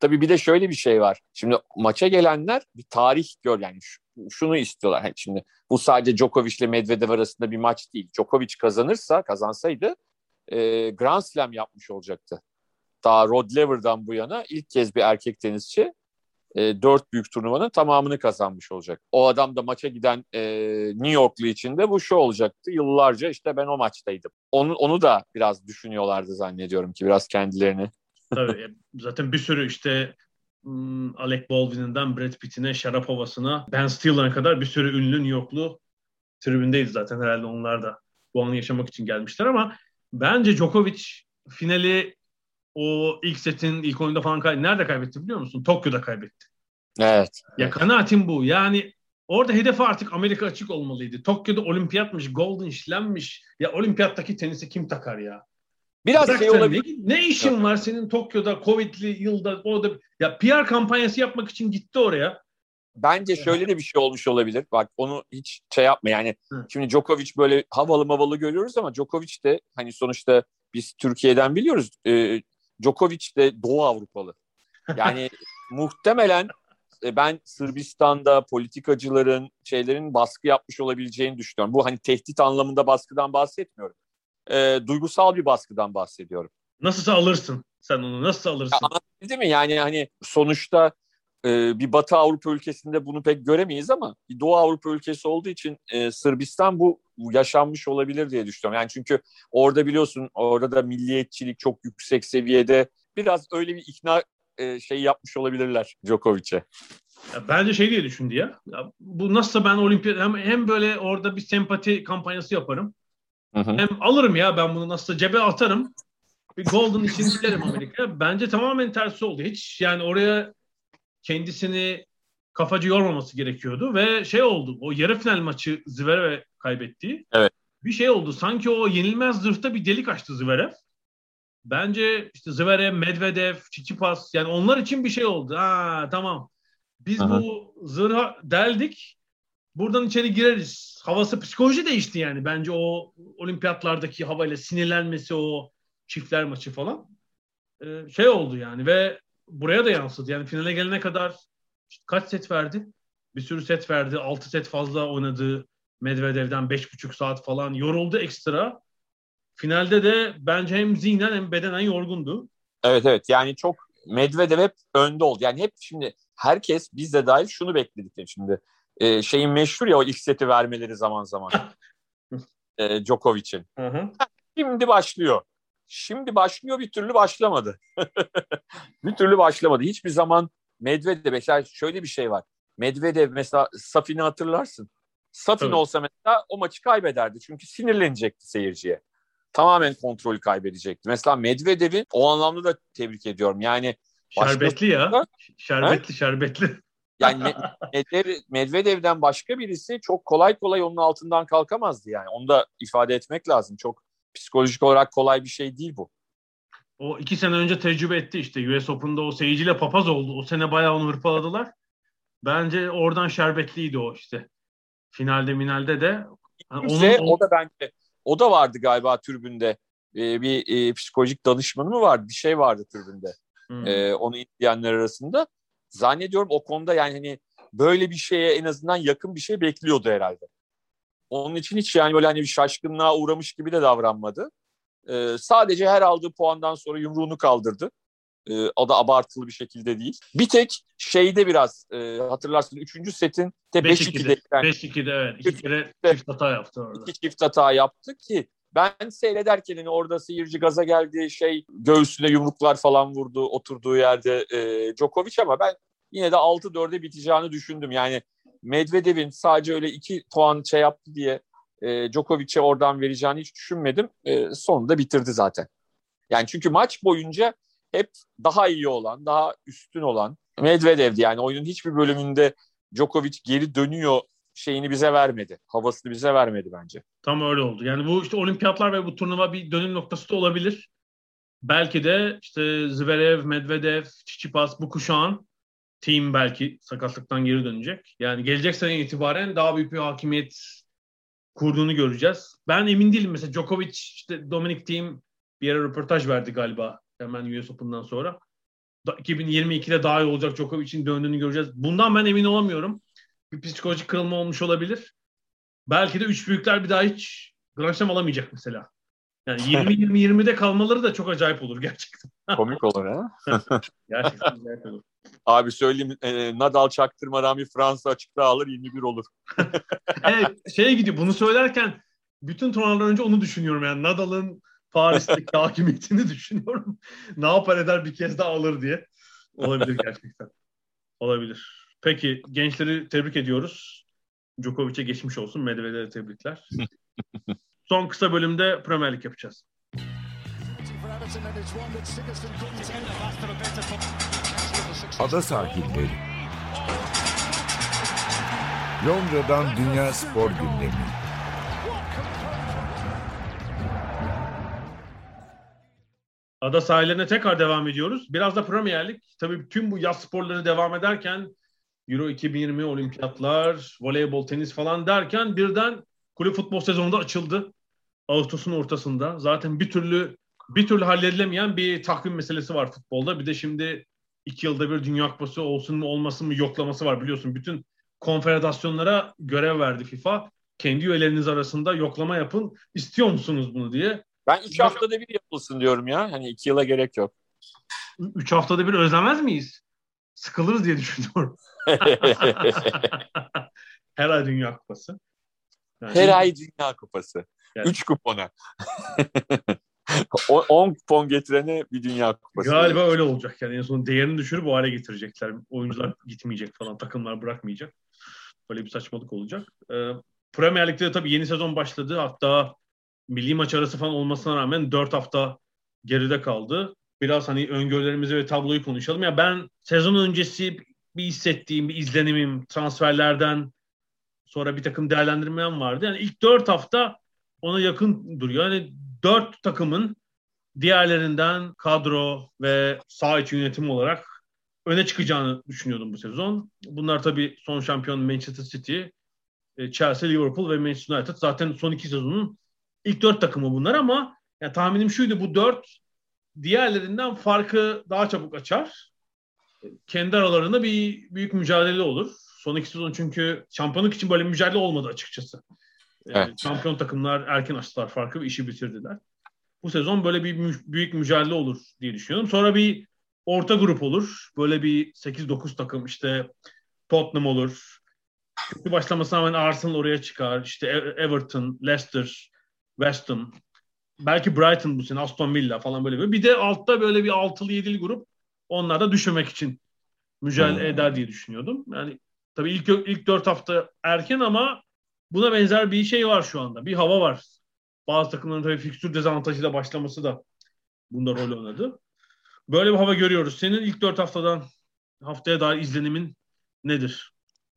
Tabii bir de şöyle bir şey var. Şimdi maça gelenler bir tarih gör yani şu- şunu istiyorlar. Hani şimdi bu sadece Djokovic ile Medvedev arasında bir maç değil. Djokovic kazanırsa, kazansaydı e, Grand Slam yapmış olacaktı. Daha Rod Laver'dan bu yana ilk kez bir erkek tenisçi e, dört büyük turnuvanın tamamını kazanmış olacak. O adam da maça giden e, New Yorklu için de bu şu olacaktı. Yıllarca işte ben o maçtaydım. Onu, onu da biraz düşünüyorlardı zannediyorum ki biraz kendilerini. Tabii e, zaten bir sürü işte hmm, Alec Baldwin'inden Brad Pitt'ine, Sharapova'sına, Ben Stiller'a kadar bir sürü ünlü New Yorklu tribündeydi zaten herhalde onlar da bu anı yaşamak için gelmişler ama bence Djokovic finali o ilk setin ilk oyunda falan kay nerede kaybetti biliyor musun? Tokyo'da kaybetti. Evet. Ya kanaatim bu. Yani orada hedefi artık Amerika açık olmalıydı. Tokyo'da olimpiyatmış, Golden Slam'miş. Ya olimpiyattaki tenisi kim takar ya? Biraz Bırak şey olabilir. Ne, ne işin var senin Tokyo'da Covid'li yılda orada ya PR kampanyası yapmak için gitti oraya. Bence şöyle de bir şey olmuş olabilir. Bak onu hiç şey yapma yani. Hı. Şimdi Djokovic böyle havalı mavalı görüyoruz ama Djokovic de hani sonuçta biz Türkiye'den biliyoruz. E, Djokovic de Doğu Avrupalı. Yani muhtemelen e, ben Sırbistan'da politikacıların şeylerin baskı yapmış olabileceğini düşünüyorum. Bu hani tehdit anlamında baskıdan bahsetmiyorum. E, duygusal bir baskıdan bahsediyorum. Nasılsa alırsın sen onu nasıl alırsın? Ya, anlatabildim mi? Yani hani sonuçta e, bir Batı Avrupa ülkesinde bunu pek göremeyiz ama bir Doğu Avrupa ülkesi olduğu için e, Sırbistan bu yaşanmış olabilir diye düşünüyorum. Yani çünkü orada biliyorsun orada da milliyetçilik çok yüksek seviyede biraz öyle bir ikna e, şey yapmış olabilirler Djokovic'e. Ya bence şey diye düşündü ya. ya bu nasılsa ben olimpiyat hem, hem böyle orada bir sempati kampanyası yaparım. Hı hı. Hem alırım ya ben bunu nasılsa cebe atarım. Bir golden için giderim Amerika'ya. Bence tamamen tersi oldu. Hiç yani oraya kendisini kafacı yormaması gerekiyordu ve şey oldu. O yarı final maçı Zverev kaybettiği. Evet. Bir şey oldu. Sanki o yenilmez zırhta bir delik açtı Zverev. Bence işte Zverev, Medvedev, Tsitsipas yani onlar için bir şey oldu. Ha tamam. Biz Aha. bu zırha deldik. Buradan içeri gireriz. Havası psikoloji değişti yani. Bence o olimpiyatlardaki havayla sinirlenmesi o çiftler maçı falan. Ee, şey oldu yani ve buraya da yansıdı. Yani finale gelene kadar kaç set verdi? Bir sürü set verdi. 6 set fazla oynadı. Medvedev'den 5,5 saat falan. Yoruldu ekstra. Finalde de bence hem zihnen hem bedenen yorgundu. Evet evet yani çok Medvedev hep önde oldu. Yani hep şimdi herkes biz de dahil şunu bekledik de şimdi. E, şeyin meşhur ya o ilk seti vermeleri zaman zaman. e, Djokovic'in. Şimdi başlıyor. Şimdi başlıyor bir türlü başlamadı. bir türlü başlamadı. Hiçbir zaman Medvedev mesela şöyle bir şey var. Medvedev mesela Safin'i hatırlarsın. Safin Evet. olsa mesela o maçı kaybederdi. Çünkü sinirlenecekti seyirciye. Tamamen kontrolü kaybedecekti. Mesela Medvedev'i o anlamda da tebrik ediyorum. Yani Şerbetli ya. Şerbetli şerbetli. yani Me- Medvedev, Medvedev'den başka birisi çok kolay kolay onun altından kalkamazdı yani. Onu da ifade etmek lazım. Çok psikolojik olarak kolay bir şey değil bu. O iki sene önce tecrübe etti işte. US Open'da o seyirciyle papaz oldu. O sene bayağı onu hırpaladılar. Bence oradan şerbetliydi o işte. Finalde minalde de. Yani onun- o da bence o da vardı galiba tribünde. Ee, bir e, psikolojik danışmanı mı vardı? Bir şey vardı tribünde. Hmm. Ee, onu izleyenler arasında. Zannediyorum o konuda yani hani böyle bir şeye en azından yakın bir şey bekliyordu herhalde. Onun için hiç yani böyle hani bir şaşkınlığa uğramış gibi de davranmadı. Ee, sadece her aldığı puandan sonra yumruğunu kaldırdı. Ee, o da abartılı bir şekilde değil. Bir tek şeyde biraz e, hatırlarsın 3. setin de 5-2'de. 5-2'de yani 5-2'de evet. İki kere çift hata yaptı orada. iki çift hata yaptı ki ben seyrederken hani orada seyirci gaza geldi şey göğsüne yumruklar falan vurdu oturduğu yerde e, Djokovic ama ben yine de 6-4'e biteceğini düşündüm. Yani Medvedev'in sadece öyle iki puan şey yaptı diye e, Djokovic'e oradan vereceğini hiç düşünmedim. E, sonunda bitirdi zaten. Yani çünkü maç boyunca hep daha iyi olan, daha üstün olan Medvedev'di. Yani oyunun hiçbir bölümünde Djokovic geri dönüyor şeyini bize vermedi. Havasını bize vermedi bence. Tam öyle oldu. Yani bu işte olimpiyatlar ve bu turnuva bir dönüm noktası da olabilir. Belki de işte Zverev, Medvedev, Tsitsipas bu kuşağın team belki sakatlıktan geri dönecek. Yani gelecek sene itibaren daha büyük bir hakimiyet kurduğunu göreceğiz. Ben emin değilim. Mesela Djokovic, işte Dominic Thiem bir yere röportaj verdi galiba hemen US Open'dan sonra. Da- 2022'de daha iyi olacak Djokovic'in döndüğünü göreceğiz. Bundan ben emin olamıyorum. Bir psikolojik kırılma olmuş olabilir. Belki de üç büyükler bir daha hiç Grand Slam alamayacak mesela. Yani 20-20-20'de kalmaları da çok acayip olur gerçekten. Komik olur ha. Gerçekten acayip olur. Abi söyleyeyim e, Nadal çaktırmadan bir Fransa açıkta alır 21 olur. Evet, şeye gidiyor. Bunu söylerken bütün turnuvalardan önce onu düşünüyorum. Yani Nadal'ın Paris'teki hakimiyetini düşünüyorum. ne yapar eder bir kez daha alır diye. Olabilir gerçekten. Olabilir. Peki gençleri tebrik ediyoruz. Djokovic'e geçmiş olsun. Medvedev'e tebrikler. Son kısa bölümde Premier Lig yapacağız. Ada sahilleri. Londra'dan Dünya Spor Gündemi. Ada sahillerine tekrar devam ediyoruz. Biraz da Premier Lig. Tabii tüm bu yaz sporları devam ederken Euro 2020, olimpiyatlar, voleybol, tenis falan derken birden kulüp futbol sezonu da açıldı. Ağustos'un ortasında. Zaten bir türlü bir türlü halledilemeyen bir takvim meselesi var futbolda. Bir de şimdi iki yılda bir Dünya Kupası olsun mu olmasın mı yoklaması var biliyorsun. Bütün konfederasyonlara görev verdi FIFA. Kendi üyeleriniz arasında yoklama yapın. İstiyor musunuz bunu diye. Ben üç haftada bir yapılsın diyorum ya. Hani iki yıla gerek yok. Üç haftada bir özlemez miyiz? Sıkılırız diye düşünüyorum. Her ay Dünya Kupası. Yani Her ay Dünya Kupası. Yani. Üç kupona. 10 kupon getirene bir Dünya Kupası. Galiba öyle olacak. Yani en son değerini düşürüp o hale getirecekler. Oyuncular gitmeyecek falan. Takımlar bırakmayacak. Böyle bir saçmalık olacak. Ee, Premier Lig'de de tabii yeni sezon başladı. Hatta milli maç arası falan olmasına rağmen 4 hafta geride kaldı. Biraz hani öngörülerimizi ve tabloyu konuşalım. Ya ben sezon öncesi bir hissettiğim, bir izlenimim transferlerden sonra bir takım değerlendirmem vardı. Yani ilk 4 hafta ona yakın duruyor. Yani 4 takımın diğerlerinden kadro ve sağ içi yönetim olarak öne çıkacağını düşünüyordum bu sezon. Bunlar tabii son şampiyon Manchester City, e, Chelsea, Liverpool ve Manchester United. Zaten son iki sezonun ilk dört takımı bunlar ama yani tahminim şuydu bu dört diğerlerinden farkı daha çabuk açar. Kendi aralarında bir büyük mücadele olur. Son iki sezon çünkü şampiyonluk için böyle mücadele olmadı açıkçası. Evet. şampiyon takımlar erken açtılar farkı ve işi bitirdiler. Bu sezon böyle bir mü- büyük mücadele olur diye düşünüyorum. Sonra bir orta grup olur. Böyle bir 8-9 takım işte Tottenham olur. Kötü başlamasına rağmen Arsenal oraya çıkar. İşte e- Everton, Leicester, West Ham. Belki Brighton bu sene, Aston Villa falan böyle. bir. Bir de altta böyle bir altılı yedili grup. Onlar da düşmemek için mücadele hmm. eder diye düşünüyordum. Yani tabii ilk ilk dört hafta erken ama buna benzer bir şey var şu anda. Bir hava var. Bazı takımların tabii fikstür dezavantajıyla başlaması da bunda rol oynadı. Böyle bir hava görüyoruz. Senin ilk dört haftadan haftaya dair izlenimin nedir?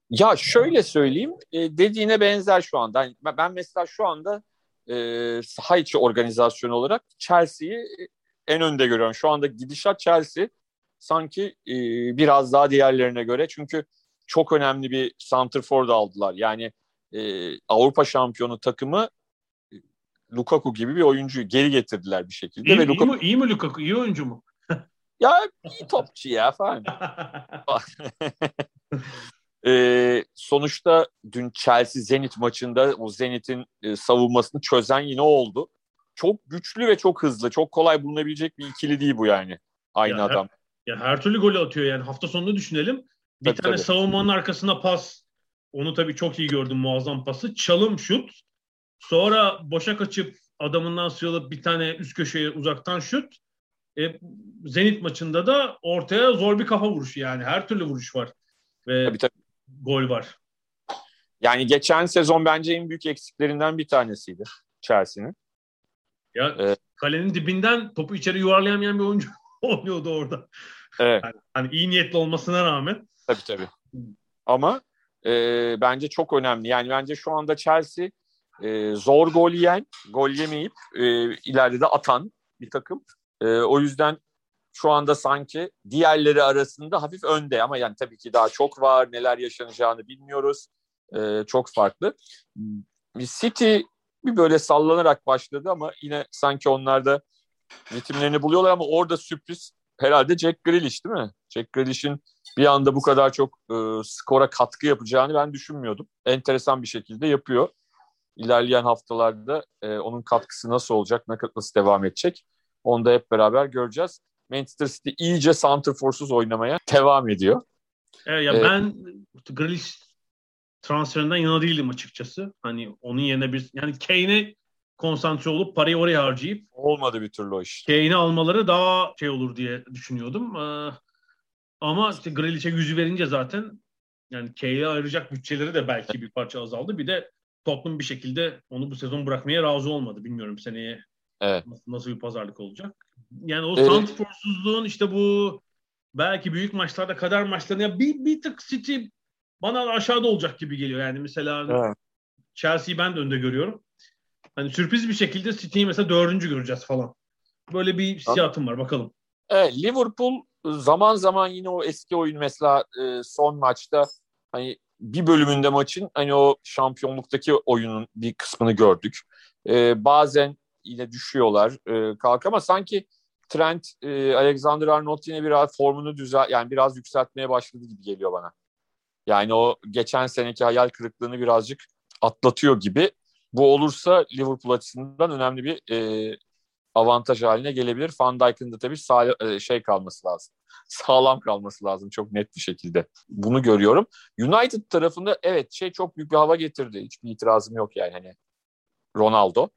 Ya şöyle söyleyeyim, e, dediğine benzer şu anda. Yani ben mesela şu anda e, saha içi organizasyon olarak Chelsea'yi en önde görüyorum. Şu anda gidişat Chelsea sanki e, biraz daha diğerlerine göre. Çünkü çok önemli bir Santrfor da aldılar. Yani e, Avrupa şampiyonu takımı e, Lukaku gibi bir oyuncuyu geri getirdiler bir şekilde. İyi, ve iyi, Lukaku... mi, iyi mi Lukaku? İyi oyuncu mu? ya iyi topçu ya falan. e, sonuçta dün Chelsea Zenit maçında o Zenit'in e, savunmasını çözen yine oldu. Çok güçlü ve çok hızlı. Çok kolay bulunabilecek bir ikili değil bu yani. Aynı ya adam. Her, ya her türlü golü atıyor yani. Hafta sonunu düşünelim. Bir tabii, tane tabii. savunmanın arkasına pas. Onu tabii çok iyi gördüm muazzam pası. Çalım şut. Sonra boşa kaçıp adamından sıyrılıp bir tane üst köşeye uzaktan şut. E, Zenit maçında da ortaya zor bir kafa vuruşu yani. Her türlü vuruş var. Ve tabii, tabii. gol var. Yani geçen sezon bence en büyük eksiklerinden bir tanesiydi Chelsea'nin. Ya ee, kalenin dibinden topu içeri yuvarlayamayan bir oyuncu oynuyordu orada. Evet. Yani, hani iyi niyetli olmasına rağmen. Tabii tabii. Ama e, bence çok önemli. Yani bence şu anda Chelsea e, zor gol yiyen, gol yemeyip e, ileride de atan bir takım. E, o yüzden şu anda sanki diğerleri arasında hafif önde ama yani tabii ki daha çok var. Neler yaşanacağını bilmiyoruz. E, çok farklı. City bir böyle sallanarak başladı ama yine sanki onlar da ritimlerini buluyorlar ama orada sürpriz herhalde Jack Grealish değil mi? Jack Grealish'in bir anda bu kadar çok e, skora katkı yapacağını ben düşünmüyordum. Enteresan bir şekilde yapıyor. İlerleyen haftalarda e, onun katkısı nasıl olacak, nasıl devam edecek onu da hep beraber göreceğiz. Manchester City iyice santrforsuz oynamaya devam ediyor. Evet, ya ee, ben Grealish transferinden yana değilim açıkçası. Hani onun yerine bir yani Kane'e konsantre olup parayı oraya harcayıp olmadı bir türlü o iş. Kane'i almaları daha şey olur diye düşünüyordum. Ee, ama işte Grealish'e yüzü verince zaten yani Kane'e ayıracak bütçeleri de belki bir parça azaldı. Bir de Tottenham bir şekilde onu bu sezon bırakmaya razı olmadı. Bilmiyorum seneye evet. nasıl, nasıl bir pazarlık olacak. Yani o evet. santrforsuzluğun işte bu belki büyük maçlarda kader maçlarında bir, bir tık City bana aşağıda olacak gibi geliyor. Yani mesela evet. Chelsea'yi ben de önde görüyorum. Hani sürpriz bir şekilde City'yi mesela dördüncü göreceğiz falan. Böyle bir hissiyatım var bakalım. Evet, Liverpool zaman zaman yine o eski oyun mesela e, son maçta hani bir bölümünde maçın hani o şampiyonluktaki oyunun bir kısmını gördük. E, bazen yine düşüyorlar e, kalk ama sanki Trent, e, Alexander Arnold yine biraz formunu düzel yani biraz yükseltmeye başladı gibi geliyor bana. Yani o geçen seneki hayal kırıklığını birazcık atlatıyor gibi. Bu olursa Liverpool açısından önemli bir e, avantaj haline gelebilir. Van Dijk'ın da tabii sağ, e, şey kalması lazım. Sağlam kalması lazım çok net bir şekilde. Bunu görüyorum. United tarafında evet şey çok büyük bir hava getirdi. Hiçbir itirazım yok yani hani Ronaldo.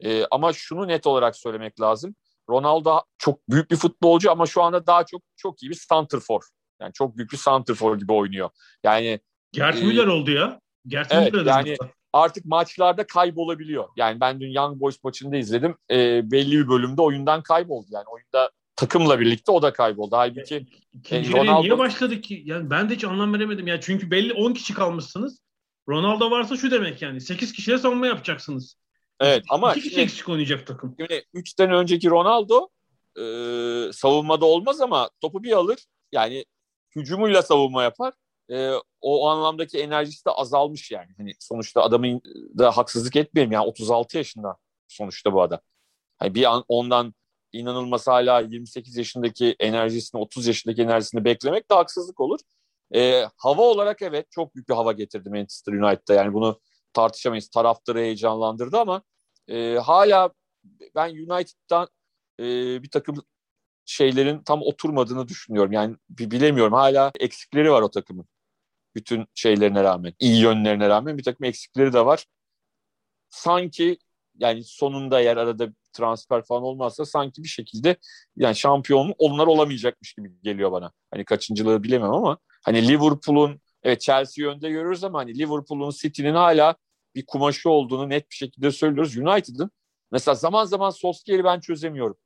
E, ama şunu net olarak söylemek lazım. Ronaldo çok büyük bir futbolcu ama şu anda daha çok çok iyi bir santrfor. Yani çok büyük bir santrfor gibi oynuyor. Yani Gert e, Müller oldu ya. Gert evet, Müller yani artık maçlarda kaybolabiliyor. Yani ben dün Young Boys maçında izledim. E, belli bir bölümde oyundan kayboldu. Yani oyunda takımla birlikte o da kayboldu. Halbuki İkinci e, Ronaldo... niye başladı ki? Yani ben de hiç anlam veremedim. Yani çünkü belli 10 kişi kalmışsınız. Ronaldo varsa şu demek yani 8 kişiye savunma yapacaksınız. Evet ama iki kişi eksik oynayacak takım. Şimdi 3 sene önceki Ronaldo e, savunmada olmaz ama topu bir alır. Yani hücumuyla savunma yapar. E, o anlamdaki enerjisi de azalmış yani. Hani sonuçta adamın da haksızlık etmeyeyim yani 36 yaşında sonuçta bu adam. Hani bir an ondan inanılmaz hala 28 yaşındaki enerjisini 30 yaşındaki enerjisini beklemek de haksızlık olur. E, hava olarak evet çok büyük bir hava getirdi Manchester United'da. Yani bunu tartışamayız. Taraftarı heyecanlandırdı ama e, hala ben United'dan e, bir takım şeylerin tam oturmadığını düşünüyorum. Yani bilemiyorum. Hala eksikleri var o takımın. Bütün şeylerine rağmen, iyi yönlerine rağmen bir takım eksikleri de var. Sanki yani sonunda eğer arada transfer falan olmazsa sanki bir şekilde yani şampiyon onlar olamayacakmış gibi geliyor bana. Hani kaçıncılığı bilemem ama hani Liverpool'un evet Chelsea yönde görüyoruz ama hani Liverpool'un City'nin hala bir kumaşı olduğunu net bir şekilde söylüyoruz. United'ın mesela zaman zaman Solskjaer'i ben çözemiyorum.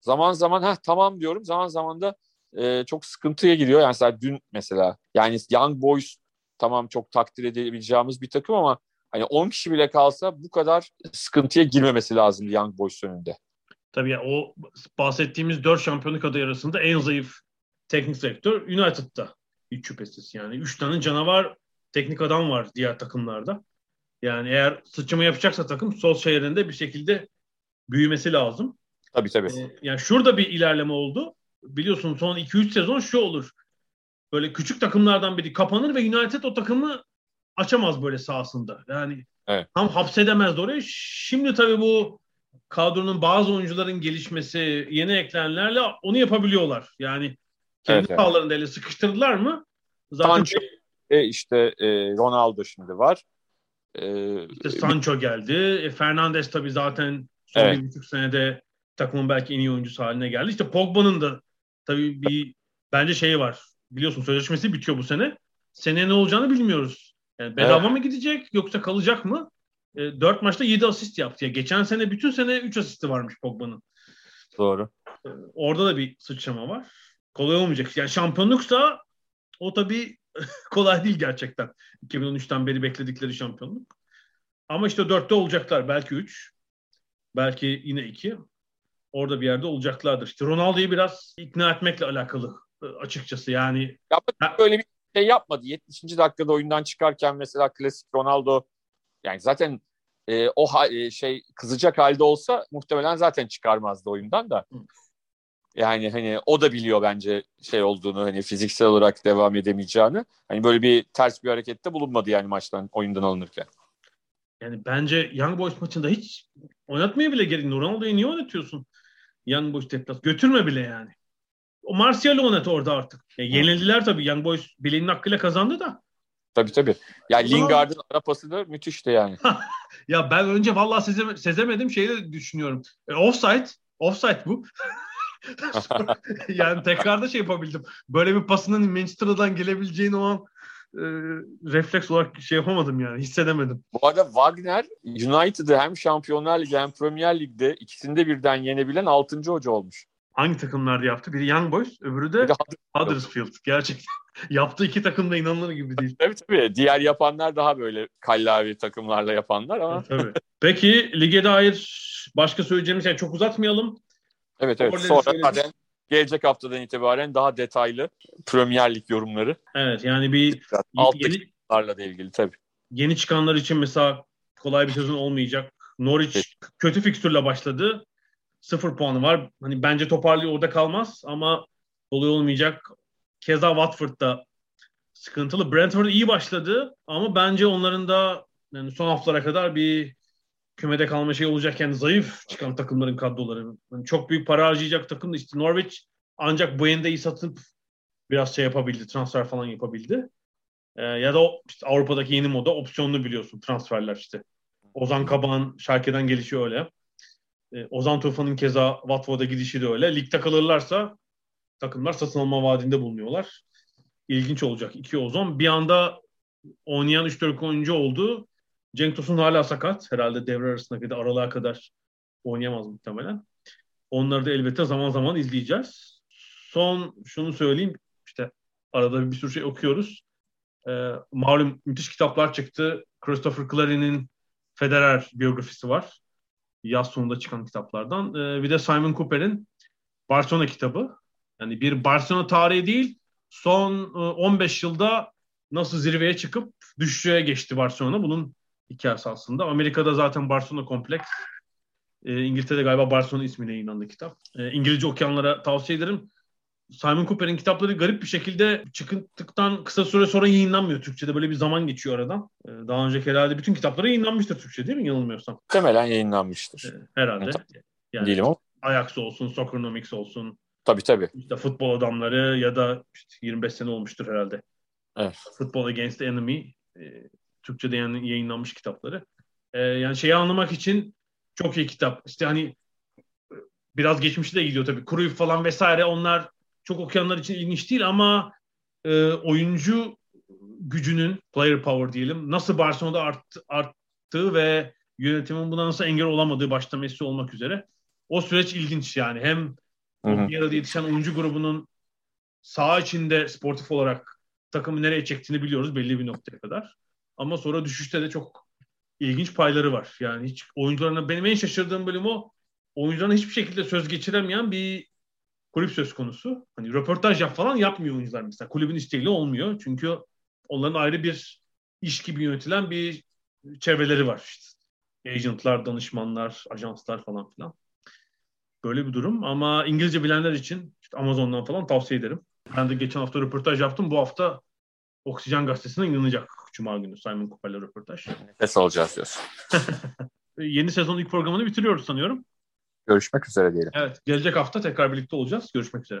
Zaman zaman ha tamam diyorum. Zaman zaman da e, çok sıkıntıya giriyor. Yani mesela dün mesela yani Young Boys tamam çok takdir edebileceğimiz bir takım ama hani 10 kişi bile kalsa bu kadar sıkıntıya girmemesi lazım Young Boys önünde. Tabii ya, o bahsettiğimiz 4 şampiyonluk adayı arasında en zayıf teknik direktör United'da. Hiç şüphesiz yani. 3 tane canavar teknik adam var diğer takımlarda. Yani eğer sıçrama yapacaksa takım sol şehrinde bir şekilde büyümesi lazım. Tabii tabii. Ee, yani şurada bir ilerleme oldu. Biliyorsun son 2-3 sezon şu olur. Böyle küçük takımlardan biri kapanır ve United o takımı açamaz böyle sahasında. Yani evet. tam hapsedemez orayı. Şimdi tabii bu kadronun bazı oyuncuların gelişmesi, yeni eklenenlerle onu yapabiliyorlar. Yani kendi evet, sahalarında evet. ele sıkıştırdılar mı? Zaten Sancho, e, işte e, Ronaldo şimdi var. E, işte Sancho geldi. E, Fernandes tabii zaten son evet. bir buçuk senede takımın belki en iyi oyuncusu haline geldi. İşte Pogba'nın da tabii bir bence şeyi var. Biliyorsun sözleşmesi bitiyor bu sene. Seneye ne olacağını bilmiyoruz. Yani bedava evet. mı gidecek yoksa kalacak mı? E, 4 maçta 7 asist yaptı. Ya geçen sene bütün sene 3 asisti varmış Pogba'nın. Doğru. E, orada da bir sıçrama var. Kolay olmayacak. Yani şampiyonluksa o tabii kolay değil gerçekten. 2013'ten beri bekledikleri şampiyonluk. Ama işte 4'te olacaklar. Belki 3. Belki yine 2 orada bir yerde olacaklardır. İşte Ronaldo'yu biraz ikna etmekle alakalı e, açıkçası yani. Ya böyle bir şey yapmadı. 70. dakikada oyundan çıkarken mesela klasik Ronaldo yani zaten e, o e, şey kızacak halde olsa muhtemelen zaten çıkarmazdı oyundan da. Yani hani o da biliyor bence şey olduğunu hani fiziksel olarak devam edemeyeceğini. Hani böyle bir ters bir harekette bulunmadı yani maçtan oyundan alınırken. Yani bence Young Boys maçında hiç oynatmaya bile gerek. Ronaldo'yu niye oynatıyorsun? Young Boys deplas. Götürme bile yani. O Martial'ı oynat orada artık. Yani yenildiler tabii. Young Boys bileğinin hakkıyla kazandı da. Tabii tabii. Ya yani Lingard'ın ara pası da müthişti yani. ya ben önce vallahi sezem sezemedim şeyi de düşünüyorum. E, offside. Offside bu. yani tekrarda şey yapabildim. Böyle bir pasının Manchester'dan gelebileceğini o an e, refleks olarak şey yapamadım yani. Hissedemedim. Bu arada Wagner United'ı hem Şampiyonlar Ligi hem Premier Lig'de ikisinde birden yenebilen 6. hoca olmuş. Hangi takımlarda yaptı? Biri Young Boys, öbürü de Huddersfield. Gerçekten. Yaptığı iki takım da inanılır gibi değil. Tabii tabii. Diğer yapanlar daha böyle kallavi takımlarla yapanlar ama. tabii. Peki lige dair başka söyleyeceğimiz şey çok uzatmayalım. Evet evet. Sonra zaten gelecek haftadan itibaren daha detaylı Premier Lig yorumları. Evet yani bir Alttaki yeni, da ilgili tabii. yeni çıkanlar için mesela kolay bir sezon olmayacak. Norwich Evet. kötü fikstürle başladı. Sıfır puanı var. Hani bence toparlıyor orada kalmaz ama kolay olmayacak. Keza Watford'da sıkıntılı. Brentford iyi başladı ama bence onların da yani son haftalara kadar bir kümede kalma şey olacakken zayıf çıkan takımların kadroları. Yani çok büyük para harcayacak takım da işte Norwich ancak bu iyi satıp biraz şey yapabildi, transfer falan yapabildi. Ee, ya da işte Avrupa'daki yeni moda opsiyonlu biliyorsun transferler işte. Ozan Kabak'ın Schalke'den gelişi öyle. Ee, Ozan Tufan'ın keza Watford'a gidişi de öyle. Ligde kalırlarsa takımlar satın alma vaadinde bulunuyorlar. İlginç olacak. İki Ozan. Bir anda oynayan 3-4 oyuncu oldu. Cenk Tosun hala sakat. Herhalde devre arasına kadar aralığa kadar oynayamaz muhtemelen. Onları da elbette zaman zaman izleyeceğiz. Son şunu söyleyeyim. İşte arada bir sürü şey okuyoruz. Ee, malum müthiş kitaplar çıktı. Christopher Clary'nin Federer biyografisi var. Yaz sonunda çıkan kitaplardan. Ee, bir de Simon Cooper'in Barcelona kitabı. Yani bir Barcelona tarihi değil, son e, 15 yılda nasıl zirveye çıkıp düşüşe geçti Barcelona. Bunun hikayesi aslında. Amerika'da zaten Barcelona kompleks. E, İngiltere'de galiba Barcelona ismine yayınlandı kitap. E, İngilizce okuyanlara tavsiye ederim. Simon Cooper'in kitapları garip bir şekilde çıktıktan kısa süre sonra yayınlanmıyor. Türkçe'de böyle bir zaman geçiyor aradan. E, daha önceki herhalde bütün kitapları yayınlanmıştır Türkçe değil mi yanılmıyorsam? Muhtemelen yayınlanmıştır. Herhalde. Yani Değilim ama. Ajax olsun, Soccernomics olsun, Tabii tabii. işte futbol adamları ya da işte 25 sene olmuştur herhalde. Evet. Football Against the Enemy e, Türkçe'de yani yayınlanmış kitapları. E, yani şeyi anlamak için çok iyi kitap. İşte hani biraz geçmişte de gidiyor tabii. Cruyff falan vesaire onlar çok okuyanlar için ilginç değil ama e, oyuncu gücünün player power diyelim nasıl Barcelona'da arttı, arttığı ve yönetimin buna nasıl engel olamadığı başta Messi olmak üzere. O süreç ilginç yani. Hem bir arada yetişen oyuncu grubunun saha içinde sportif olarak takımı nereye çektiğini biliyoruz belli bir noktaya kadar. Ama sonra düşüşte de çok ilginç payları var. Yani hiç oyuncularına benim en şaşırdığım bölüm o. Oyuncularına hiçbir şekilde söz geçiremeyen bir kulüp söz konusu. Hani röportaj yap falan yapmıyor oyuncular mesela. Kulübün isteğiyle olmuyor. Çünkü onların ayrı bir iş gibi yönetilen bir çevreleri var. İşte agentlar, danışmanlar, ajanslar falan filan. Böyle bir durum ama İngilizce bilenler için işte Amazon'dan falan tavsiye ederim. Ben de geçen hafta röportaj yaptım. Bu hafta Oksijen Gazetesi'ne yayınlanacak Cuma günü Simon Cooper'la röportaj. Nefes alacağız diyorsun. Yeni sezon ilk programını bitiriyoruz sanıyorum. Görüşmek üzere diyelim. Evet, gelecek hafta tekrar birlikte olacağız. Görüşmek üzere.